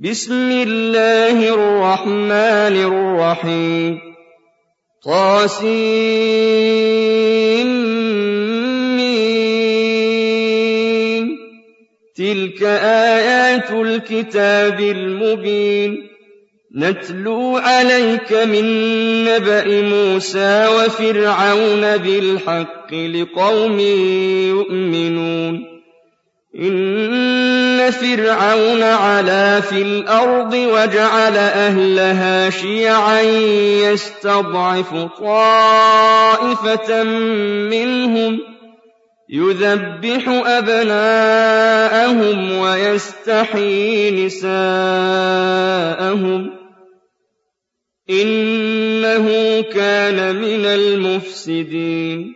بسم الله الرحمن الرحيم. طاسمين تلك آيات الكتاب المبين. نتلو عليك من نبأ موسى وفرعون بالحق لقوم يؤمنون. إِنَّ فِرْعَوْنَ عَلَا فِي الْأَرْضِ وَجَعَلَ أَهْلَهَا شِيَعًا يَسْتَضْعِفُ طَائِفَةً مِّنْهُمْ يُذَبِّحُ أَبْنَاءَهُمْ وَيَسْتَحْيِي نِسَاءَهُمْ ۚ إِنَّهُ كَانَ مِنَ الْمُفْسِدِينَ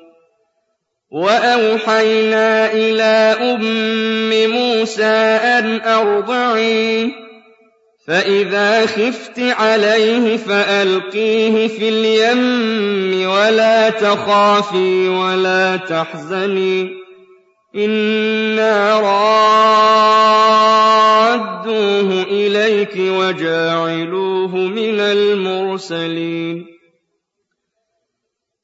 وَأَوْحَيْنَا إِلَىٰ أُمِّ مُوسَىٰ أَنْ أَرْضِعِيهِ ۖ فَإِذَا خِفْتِ عَلَيْهِ فَأَلْقِيهِ فِي الْيَمِّ وَلَا تَخَافِي وَلَا تَحْزَنِي ۖ. إِنَّا رَادُّوهُ إِلَيْكِ وَجَاعِلُوهُ مِنَ الْمُرْسَلِينَ.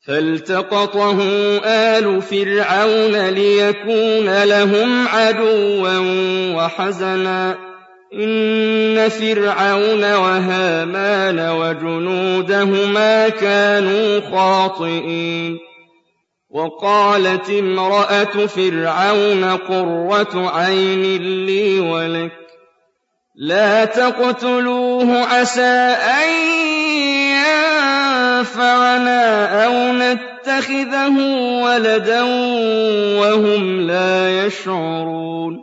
فَالْتَقَطَهُ آلُ فِرْعَوْنَ لِيَكُونَ لَهُمْ عَدُوًّا وَحَزَنًا ۗ. إِنَّ فِرْعَوْنَ وَهَامَانَ وَجُنُودَهُمَا كَانُوا خَاطِئِينَ. وَقَالَتِ امْرَأَتُ فِرْعَوْنَ قُرَّةُ عَيْنٍ لِّي وَلَكَ ۖ. لَا تَقْتُلُوهُ عَسَىٰ أَن يَنفَعَنَا أَوْ نَتَّخِذَهُ وَلَدًا وَهُمْ لَا يَشْعُرُونَ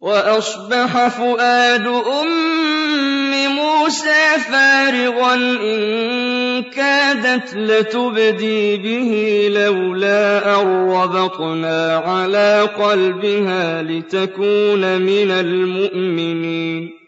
وَأَصْبَحَ فُؤَادُ أُمِّ مُوسَىٰ فَارِغًا إِن كَادَتْ لَتُبْدِي بِهِ لَوْلَا أَن رَّبَطْنَا عَلَىٰ قَلْبِهَا لِتَكُونَ مِنَ الْمُؤْمِنِينَ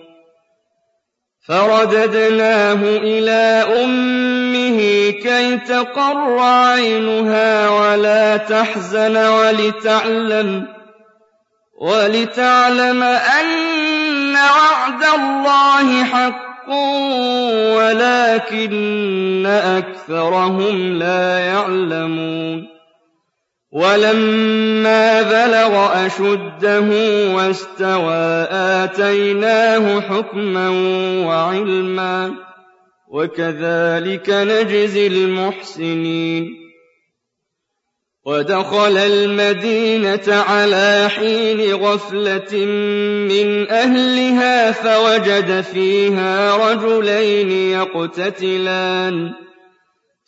فَرَدَدْنَاهُ إِلَىٰ أُمِّهِ كَيْ تَقَرَّ عَيْنُهَا وَلَا تَحْزَنَ وَلِتَعْلَمَ أَنَّ وَعْدَ اللَّهِ حَقٌّ وَلَٰكِنَّ أَكْثَرَهُمْ لَا يَعْلَمُونَ وَلَمَّا بَلَغَ أَشُدَّهُ وَاسْتَوَىٰ آتَيْنَاهُ حُكْمًا وَعِلْمًا ۚ وَكَذَٰلِكَ نَجْزِي الْمُحْسِنِينَ. وَدَخَلَ الْمَدِينَةَ عَلَىٰ حِينِ غَفْلَةٍ مِّنْ أَهْلِهَا فَوَجَدَ فِيهَا رَجُلَيْنِ يَقْتَتِلَانِ.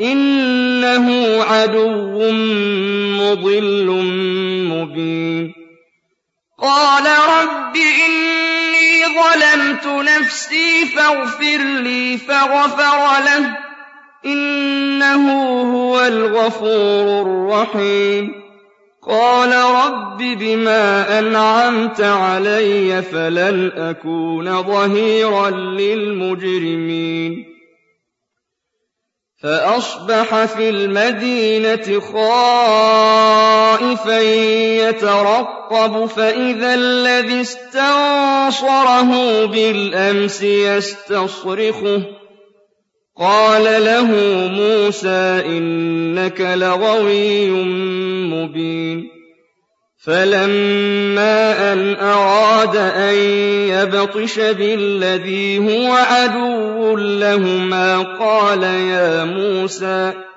إِنَّهُ عَدُوٌّ مُّضِلٌّ مُّبِينٌ. قَالَ رَبِّ إِنِّي ظَلَمْتُ نَفْسِي فَاغْفِرْ لِي فَغَفَرَ لَهُ ۚ. إِنَّهُ هُوَ الْغَفُورُ الرَّحِيمُ. قَالَ رَبِّ بِمَا أَنْعَمْتَ عَلَيَّ فَلَنْ أَكُونَ ظَهِيرًا لِّلْمُجْرِمِينَ. فأصبح في المدينة خائفا يترقب فإذا الذي استنصره بالأمس يستصرخه. قال له موسى إنك لغوي مبين. فَلَمَّا أَنْ أَرَادَ أَن يَبْطِشَ بِالَّذِي هُوَ عَدُوٌّ لَّهُمَا قَالَ يَا مُوسَىٰ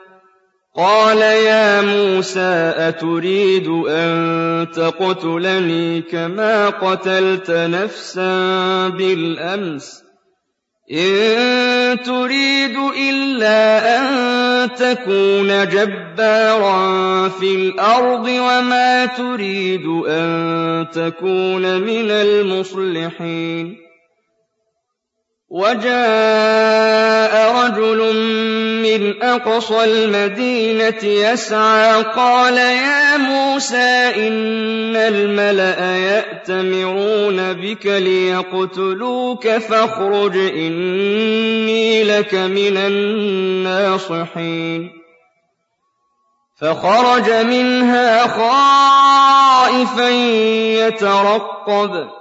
قال يا موسى أتريد أن تقتلني كما قتلت نفسا بالأمس إن تريد إلا أن تكون جبارا في الأرض وما تريد أن تكون من المصلحين. وجاء رجل من أقصى المدينة يسعى قال يا موسى إن الملأ يأتمرون بك ليقتلوك فاخرج إني لك من الناصحين. فخرج منها خائفا يترقب.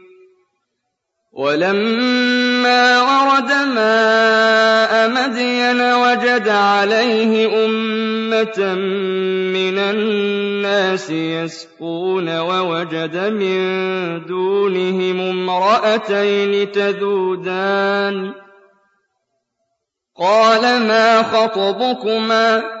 ولما ورد ماء مدين وجد عليه أمة من الناس يسقون ووجد من دونهم امرأتين تذودان. قال ما خطبكما؟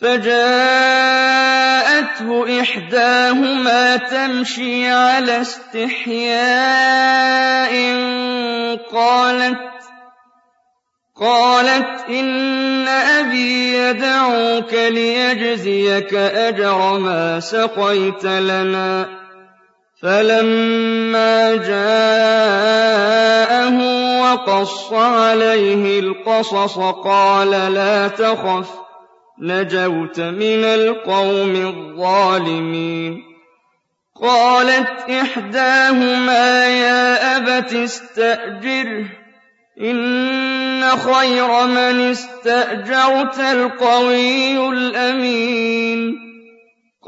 فجاءته إحداهما تمشي على استحياء قالت قالت إن أبي يدعوك ليجزيك أجر ما سقيت لنا. فلما جاءه وقص عليه القصص قال لا تخف نجوت من القوم الظالمين. قالت إحداهما يا أبت استأجره إن خير من استأجرت القوي الأمين.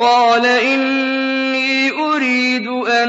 قال إني أريد أن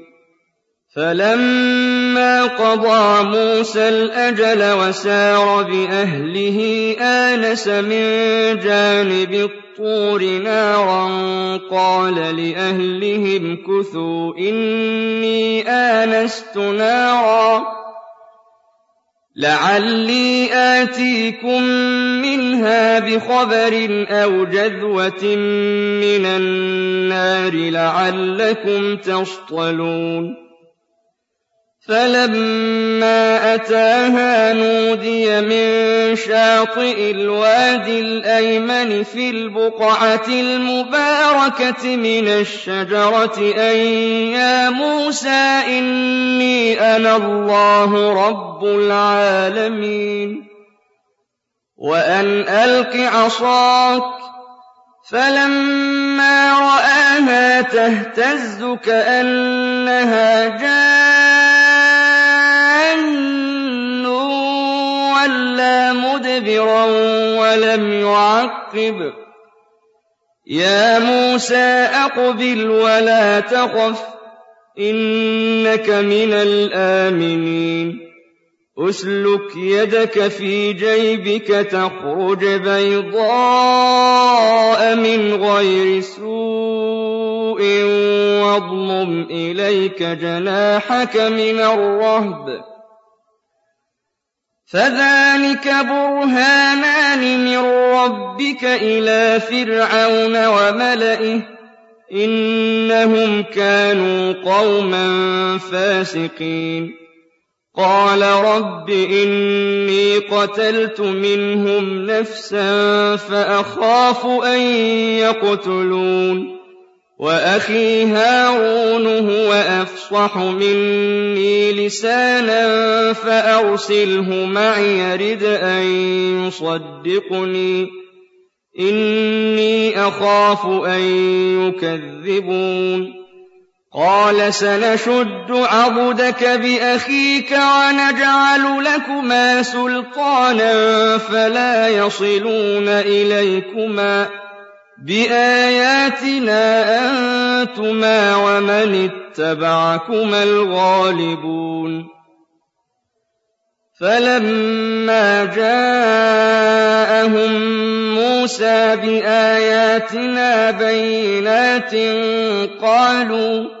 فلما قضى موسى الأجل وسار بأهله آنس من جانب الطور نارا قال لأهلهم كثوا إني آنست نارا لعلي آتيكم منها بخبر أو جذوة من النار لعلكم تصطلون فَلَمَّا أَتَاهَا نُودِيَ مِن شَاطِئِ الْوَادِ الْأَيْمَنِ فِي الْبُقْعَةِ الْمُبَارَكَةِ مِنَ الشَّجَرَةِ أَن يَا مُوسَىٰ إِنِّي أَنَا اللَّهُ رَبُّ الْعَالَمِينَ وَأَنْ أَلْقِ عَصَاكَ ۖ فَلَمَّا رَآهَا تَهْتَزُّ كَأَنَّهَا جَانٌّ مُدْبِرًا وَلَمْ يُعَقِّبْ ۚ يَا مُوسَىٰ أَقْبِلْ وَلَا تَخَفْ ۖ إِنَّكَ مِنَ الْآمِنِينَ اسلك يدك في جيبك تخرج بيضاء من غير سوء واضمم إليك جناحك من الرهب فذلك برهانان من ربك إلى فرعون وملئه إنهم كانوا قوما فاسقين قَالَ رَبِّ إِنِّي قَتَلْتُ مِنْهُمْ نَفْسًا فَأَخَافُ أَن يَقْتُلُونِ وَأَخِي هَارُونُ هُوَ أَفْصَحُ مِنِّي لِسَانًا فَأَرْسِلْهُ مَعِيَ يَرِدْ أَن يُصَدِّقُنِي. إِنِّي أَخَافُ أَن يُكَذِّبُونِ. قَالَ سَنَشُدُّ عَضُدَكَ بِأَخِيكَ وَنَجْعَلُ لَكُمَا سُلْطَانًا فَلَا يَصِلُونَ إِلَيْكُمَا ۚ. بِآيَاتِنَا أَنتُمَا وَمَنِ اتَّبَعَكُمَا الْغَالِبُونَ فَلَمَّا جَاءَهُم مُّوسَىٰ بِآيَاتِنَا بَيِّنَاتٍ قَالُوا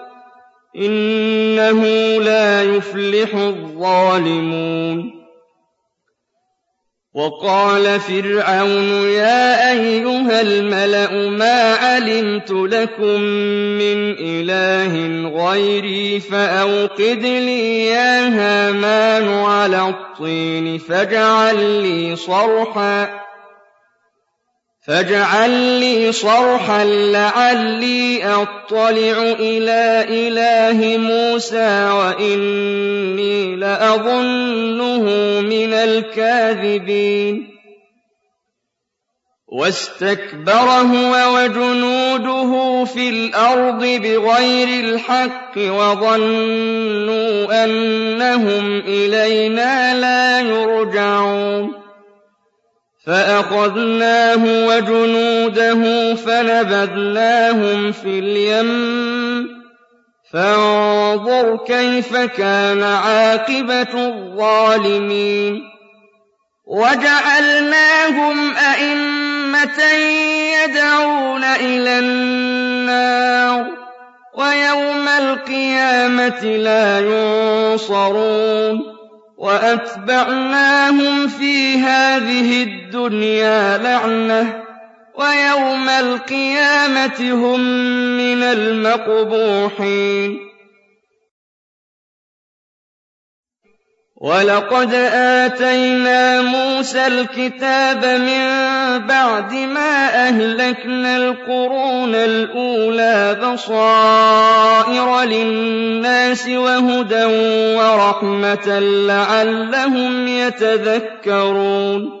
إِنَّهُ لَا يُفْلِحُ الظَّالِمُونَ. وَقَالَ فِرْعَوْنُ يَا أَيُّهَا الْمَلَأُ مَا عَلِمْتُ لَكُم مِّنْ إِلَٰهٍ غَيْرِي فَأَوْقِدْ لِي يَا هَامَانُ عَلَى الطِّينِ فَاجْعَل لِّي صَرْحًا. فاجعل لي صرحا لعلي أطلع إلى إله موسى وإني لأظنه من الكاذبين. واستكبر هو وجنوده في الأرض بغير الحق وظنوا أنهم إلينا لا يرجعون. فَأَخَذْنَاهُ وَجُنُودَهُ فَنَبَذْنَاهُمْ فِي الْيَمِّ ۖ. فَانظُرْ كَيْفَ كَانَ عَاقِبَةُ الظَّالِمِينَ. وَجَعَلْنَاهُمْ أَئِمَّةً يَدْعُونَ إِلَى النَّارِ. وَيَوْمَ الْقِيَامَةِ لَا يُنصَرُونَ. وَأَتْبَعْنَاهُمْ فِي هَٰذِهِ الدُّنْيَا لَعْنَةً ۖ وَيَوْمَ الْقِيَامَةِ هُم مِّنَ الْمَقْبُوحِينَ. وَلَقَدْ آتَيْنَا مُوسَى الْكِتَابَ مِن بَعْدِ مَا أَهْلَكْنَا الْقُرُونَ الْأُولَىٰ بَصَائِرَ لِلنَّاسِ وَهُدًى وَرَحْمَةً لَّعَلَّهُمْ يَتَذَكَّرُونَ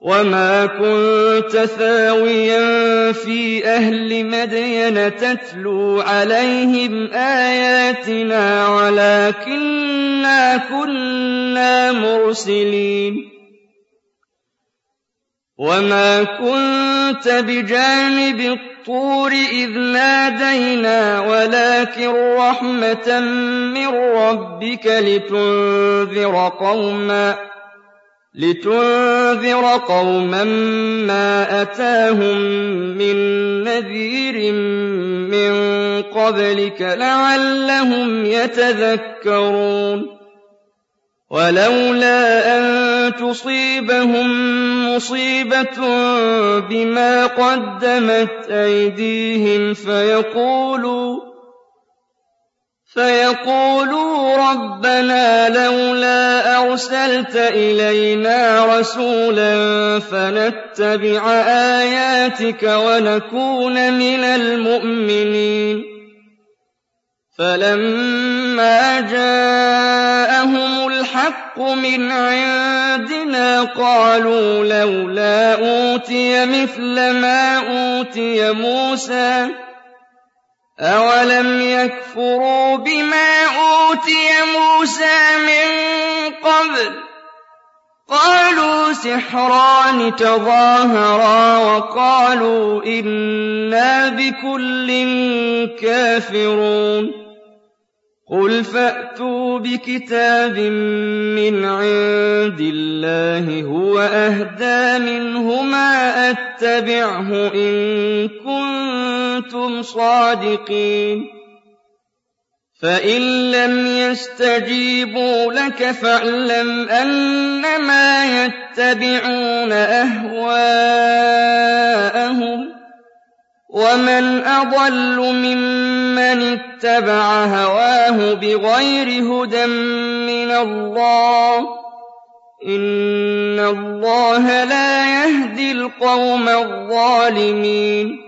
وَمَا كُنتَ ثَاوِيًا فِي أَهْلِ مَدْيَنَ تَتْلُو عَلَيْهِمْ آيَاتِنَا وَلَٰكِنَّا كُنَّا مُرْسِلِينَ وَمَا كُنتَ بِجَانِبِ الطُّورِ إِذْ نَادَيْنَا وَلَٰكِن رَّحْمَةً مِّن رَّبِّكَ لِتُنذِرَ قَوْمًا لِتُنذِرَ قَوْمًا مَّا أَتَاهُم مِّن نَّذِيرٍ مِّن قَبْلِكَ لَعَلَّهُمْ يَتَذَكَّرُونَ. وَلَوْلَا أَن تُصِيبَهُم مُّصِيبَةٌ بِمَا قَدَّمَتْ أَيْدِيهِمْ فَيَقُولُوا فَيَقُولُوا رَبَّنَا لَوْلَا أَرْسَلْتَ إِلَيْنَا رَسُولًا فَنَتَّبِعَ آيَاتِكَ وَنَكُونَ مِنَ الْمُؤْمِنِينَ. فَلَمَّا جَاءَهُمُ الْحَقُّ مِنْ عِندِنَا قَالُوا لَوْلَا أُوتِيَ مِثْلَ مَا أُوتِيَ مُوسَىٰ. أَوَلَمْ يَكْفُرُوا بِمَا أُوتِيَ مُوسَىٰ مِن قَبْلُ ۖ؟ قَالُوا سِحْرَانِ تَظَاهَرَا وَقَالُوا إِنَّا بِكُلٍّ كَافِرُونَ قُلْ فَأْتُوا بِكِتَابٍ مِّنْ عِندِ اللَّهِ هُوَ أَهْدَىٰ مِنْهُمَا أَتَّبِعْهُ إِن كُنتُمْ صَادِقِينَ فَإِن لَّمْ يَسْتَجِيبُوا لَكَ فَاعْلَمْ أَنَّمَا يَتَّبِعُونَ أَهْوَاءَهُمْ ۚ وَمَنْ أَضَلُّ مِمَّنِ اتَّبَعَ هَوَاهُ بِغَيْرِ هُدًى مِّنَ اللَّهِ ۚ إِنَّ اللَّهَ لَا يَهْدِي الْقَوْمَ الظَّالِمِينَ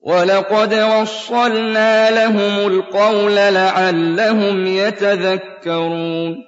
وَلَقَدْ وَصَّلْنَا لَهُمُ الْقَوْلَ لَعَلَّهُمْ يَتَذَكَّرُونَ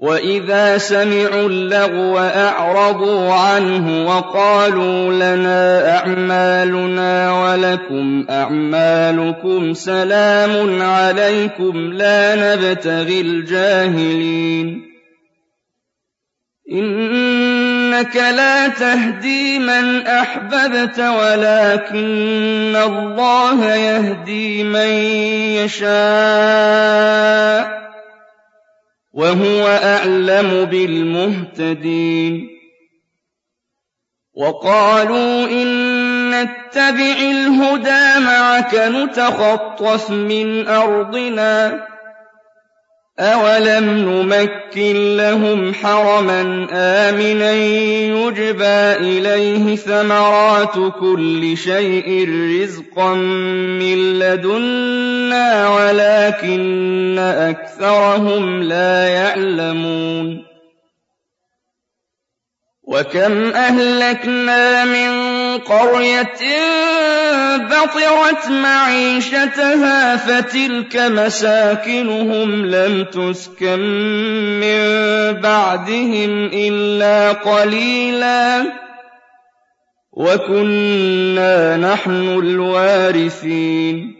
وَإِذَا سَمِعُوا اللَّغْوَ أَعْرَضُوا عَنْهُ وَقَالُوا لَنَا أَعْمَالُنَا وَلَكُمْ أَعْمَالُكُمْ سَلَامٌ عَلَيْكُمْ لَا نَبْتَغِي الْجَاهِلِينَ إِنَّكَ لَا تَهْدِي مَنْ أَحْبَبْتَ وَلَٰكِنَّ اللَّهَ يَهْدِي مَن يَشَاءُ وَهُوَ أَعْلَمُ بِالْمُهْتَدِينَ. وَقَالُوا إِن نَّتَّبِعِ الْهُدَىٰ مَعَكَ نُتَخَطَّفْ مِنْ أَرْضِنَا. أَوَلَمْ نُمَكِّن لَّهُمْ حَرَمًا آمِنًا يُجْبَىٰ إِلَيْهِ ثَمَرَاتُ كُلِّ شَيْءٍ رِّزْقًا مِّن لَّدُنَّا وَلَٰكِنَّ أَكْثَرَهُمْ لَا يَعْلَمُونَ وَكَمْ أَهْلَكْنَا مِن قَرْيَةٍ بَطِرَتْ مَعِيشَتَهَا فَتِلْكَ مَسَاكِنُهُمْ لَمْ تُسْكَن مِّن بَعْدِهِمْ إِلَّا قَلِيلًا ۖ وَكُنَّا نَحْنُ الْوَارِثِينَ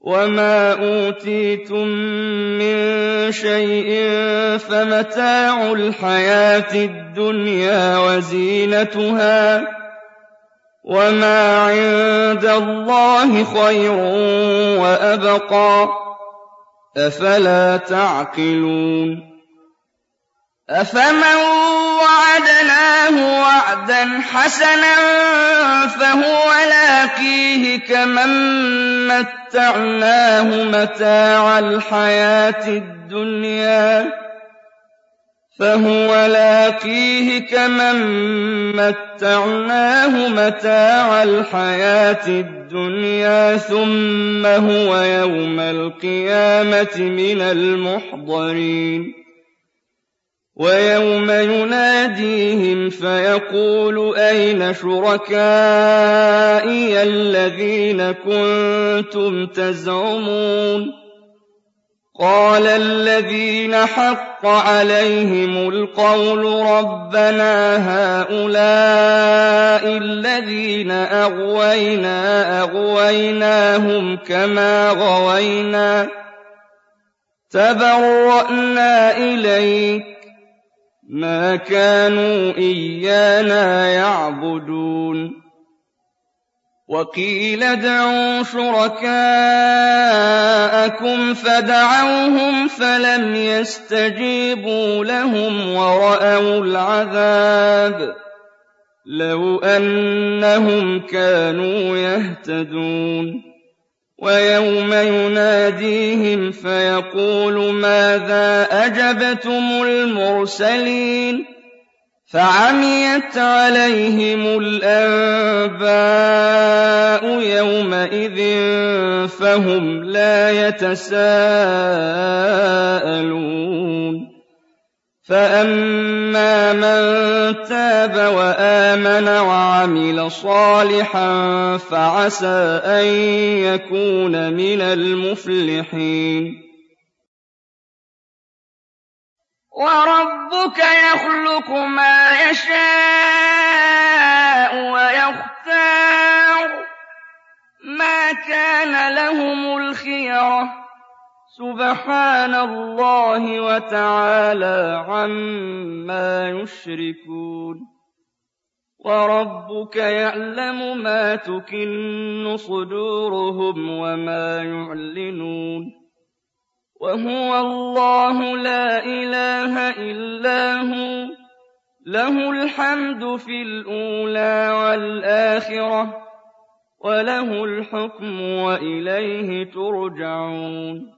وَمَا أُوتِيتُم مِّن شَيْءٍ فَمَتَاعُ الْحَيَاةِ الدُّنْيَا وَزِينَتُهَا ۚ وَمَا عِندَ اللَّهِ خَيْرٌ وَأَبْقَىٰ ۚ أَفَلَا تَعْقِلُونَ أَفَمَن وَعَدْنَاهُ وَعْدًا حَسَنًا فَهُوَ لَاقِيهِ كَمَن مَّتَّعْنَاهُ مَتَاعَ الْحَيَاةِ الدُّنْيَا فهو لاقيه كمن متعناه متاع الحياة الدنيا ثم هو يوم القيامة من المحضرين وَيَوْمَ يُنَادِيهِمْ فَيَقُولُ أَيْنَ شُرَكَائِيَ الَّذِينَ كُنتُمْ تَزْعُمُونَ قَالَ الَّذِينَ حَقَّ عَلَيْهِمُ الْقَوْلُ رَبَّنَا هَٰؤُلَاءِ الَّذِينَ أَغْوَيْنَا أَغْوَيْنَاهُمْ كَمَا غَوَيْنَا تَبَرَّأْنَا إِلَيْكَ مَا كَانُوا إِيَّانَا يَعْبُدُونَ. وَقِيلَ ادْعُوا شُرَكَاءَكُمْ فَدَعَوْهُمْ فَلَمْ يَسْتَجِيبُوا لَهُمْ وَرَأَوُا الْعَذَابَ ۚ. لَوْ أَنَّهُمْ كَانُوا يَهْتَدُونَ. وَيَوْمَ يُنَادِيهِمْ فَيَقُولُ مَاذَا أَجَبْتُمُ الْمُرْسَلِينَ فَعَمِيَتْ عَلَيْهِمُ الْأَنبَاءُ يَوْمَئِذٍ فَهُمْ لَا يَتَسَاءَلُونَ فَأَمَّا مَن تَابَ وَآمَنَ وَعَمِلَ صَالِحًا فَعَسَىٰ أَن يَكُونَ مِنَ الْمُفْلِحِينَ وَرَبُّكَ يَخْلُقُ مَا يَشَاءُ وَيَخْتَارُ ۗ مَا كَانَ لَهُمُ الْخِيَرَةُ ۚ سُبْحَانَ اللَّهِ وَتَعَالَىٰ عَمَّا يُشْرِكُونَ وَرَبُّكَ يَعْلَمُ مَا تُكِنُّ صُدُورُهُمْ وَمَا يُعْلِنُونَ وَهُوَ اللَّهُ لَا إِلَٰهَ إِلَّا هُوَ ۖ لَهُ الْحَمْدُ فِي الْأُولَىٰ وَالْآخِرَةِ ۖ وَلَهُ الْحُكْمُ وَإِلَيْهِ تُرْجَعُونَ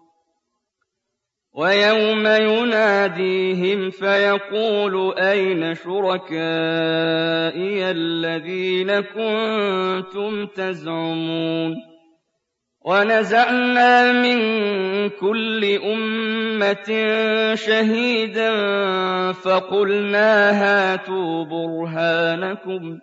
وَيَوْمَ يُنَادِيهِمْ فَيَقُولُ أَيْنَ شُرَكَائِيَ الَّذِينَ كُنتُمْ تَزْعُمُونَ وَنَزَعْنَا مِن كُلِّ أُمَّةٍ شَهِيدًا فَقُلْنَا هَاتُوا بُرْهَانَكُمْ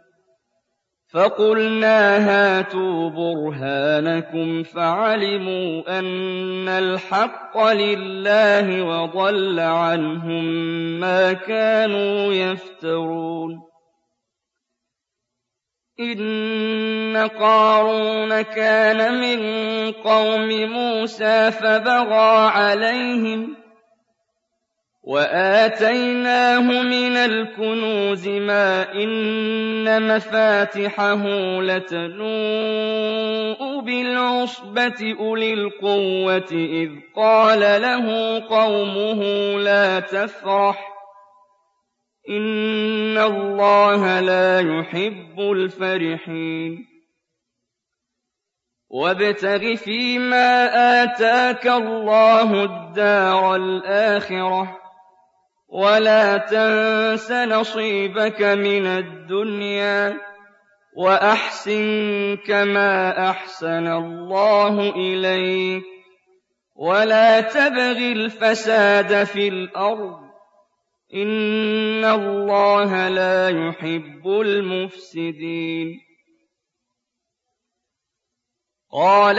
فَقُلْنَا هَاتُوا بُرْهَانَكُمْ فَعَلِمُوا أَنَّ الْحَقَّ لِلَّهِ وَضَلَّ عَنْهُم مَّا كَانُوا يَفْتَرُونَ. إِنَّ قَارُونَ كَانَ مِن قَوْمِ مُوسَىٰ فَبَغَىٰ عَلَيْهِمْ وَآتَيْنَاهُ مِنَ الْكُنُوزِ مَا إِنَّ مَفَاتِحَهُ لَتَنُوءُ بِالْعُصْبَةِ أُولِي الْقُوَّةِ إِذْ قَالَ لَهُ قَوْمُهُ لَا تَفْرَحْ إِنَّ اللَّهَ لَا يُحِبُّ الْفَرِحِينَ وَابْتَغِ فِيمَا آتَاكَ اللَّهُ الدَّارَ الْآخِرَةَ وَلَا تَنسَ نَصِيبَكَ مِنَ الدُّنْيَا وَأَحْسِن كَمَا أَحْسَنَ اللَّهُ إِلَيْكَ وَلَا تَبْغِ الْفَسَادَ فِي الْأَرْضِ إِنَّ اللَّهَ لَا يُحِبُّ الْمُفْسِدِينَ قَالَ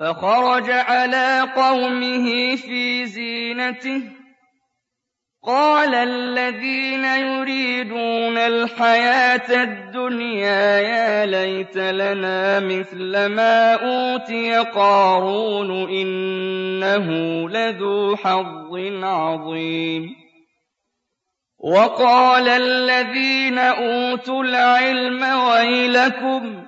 فَخَرَجَ عَلَىٰ قَوْمِهِ فِي زِينَتِهِ. قَالَ الَّذِينَ يُرِيدُونَ الْحَيَاةَ الدُّنْيَا يَا لَيْتَ لَنَا مِثْلَ مَا أُوتِيَ قَارُونُ إِنَّهُ لَذُو حَظٍّ عَظِيمٍ. وَقَالَ الَّذِينَ أُوتُوا الْعِلْمَ وَيْلَكُمْ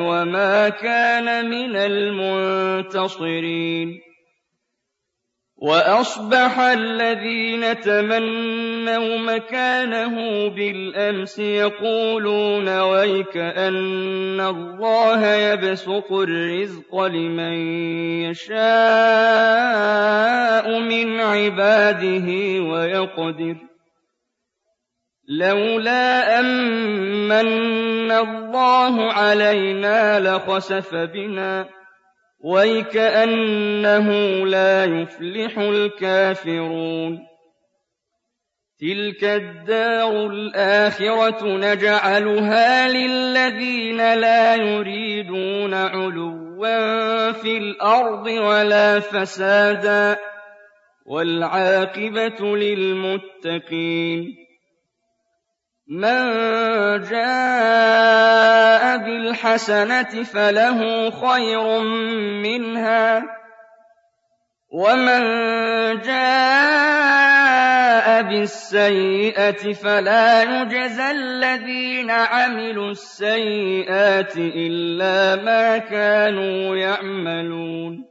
وَمَا كَانَ مِنَ الْمُنتَصِرِينَ. وَأَصْبَحَ الَّذِينَ تَمَنَّوْا مَكَانَهُ بِالْأَمْسِ يَقُولُونَ وَيْكَأَنَّ اللَّهَ يَبْسُطُ الرِّزْقَ لِمَن يَشَاءُ مِنْ عِبَادِهِ وَيَقْدِرُ ۖ. لَوْلَا أَن مَّنَّ اللَّهُ عَلَيْنَا لَخَسَفَ بِنَا وَيْكَأَنَّهُ لَا يُفْلِحُ الْكَافِرُونَ. تِلْكَ الدَّارُ الْآخِرَةُ نَجْعَلُهَا لِلَّذِينَ لَا يُرِيدُونَ عُلُوًّا فِي الْأَرْضِ وَلَا فَسَادًا ۚ وَالْعَاقِبَةُ لِلْمُتَّقِينَ. مَن جَاءَ بِالْحَسَنَةِ فَلَهُ خَيْرٌ مِّنْهَا ۖ وَمَن جَاءَ بِالسَّيِّئَةِ فَلَا يُجْزَى الَّذِينَ عَمِلُوا السَّيِّئَاتِ إِلَّا مَا كَانُوا يَعْمَلُونَ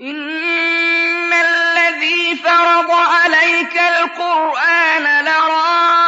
إِنَّ الَّذِي فَرَضَ عَلَيْكَ الْقُرْآنَ لَرَادُّكَ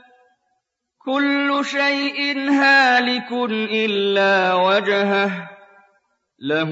كُلُّ شَيْءٍ هَالِكٌ إِلَّا وَجْهَهُ ۚ لَهُ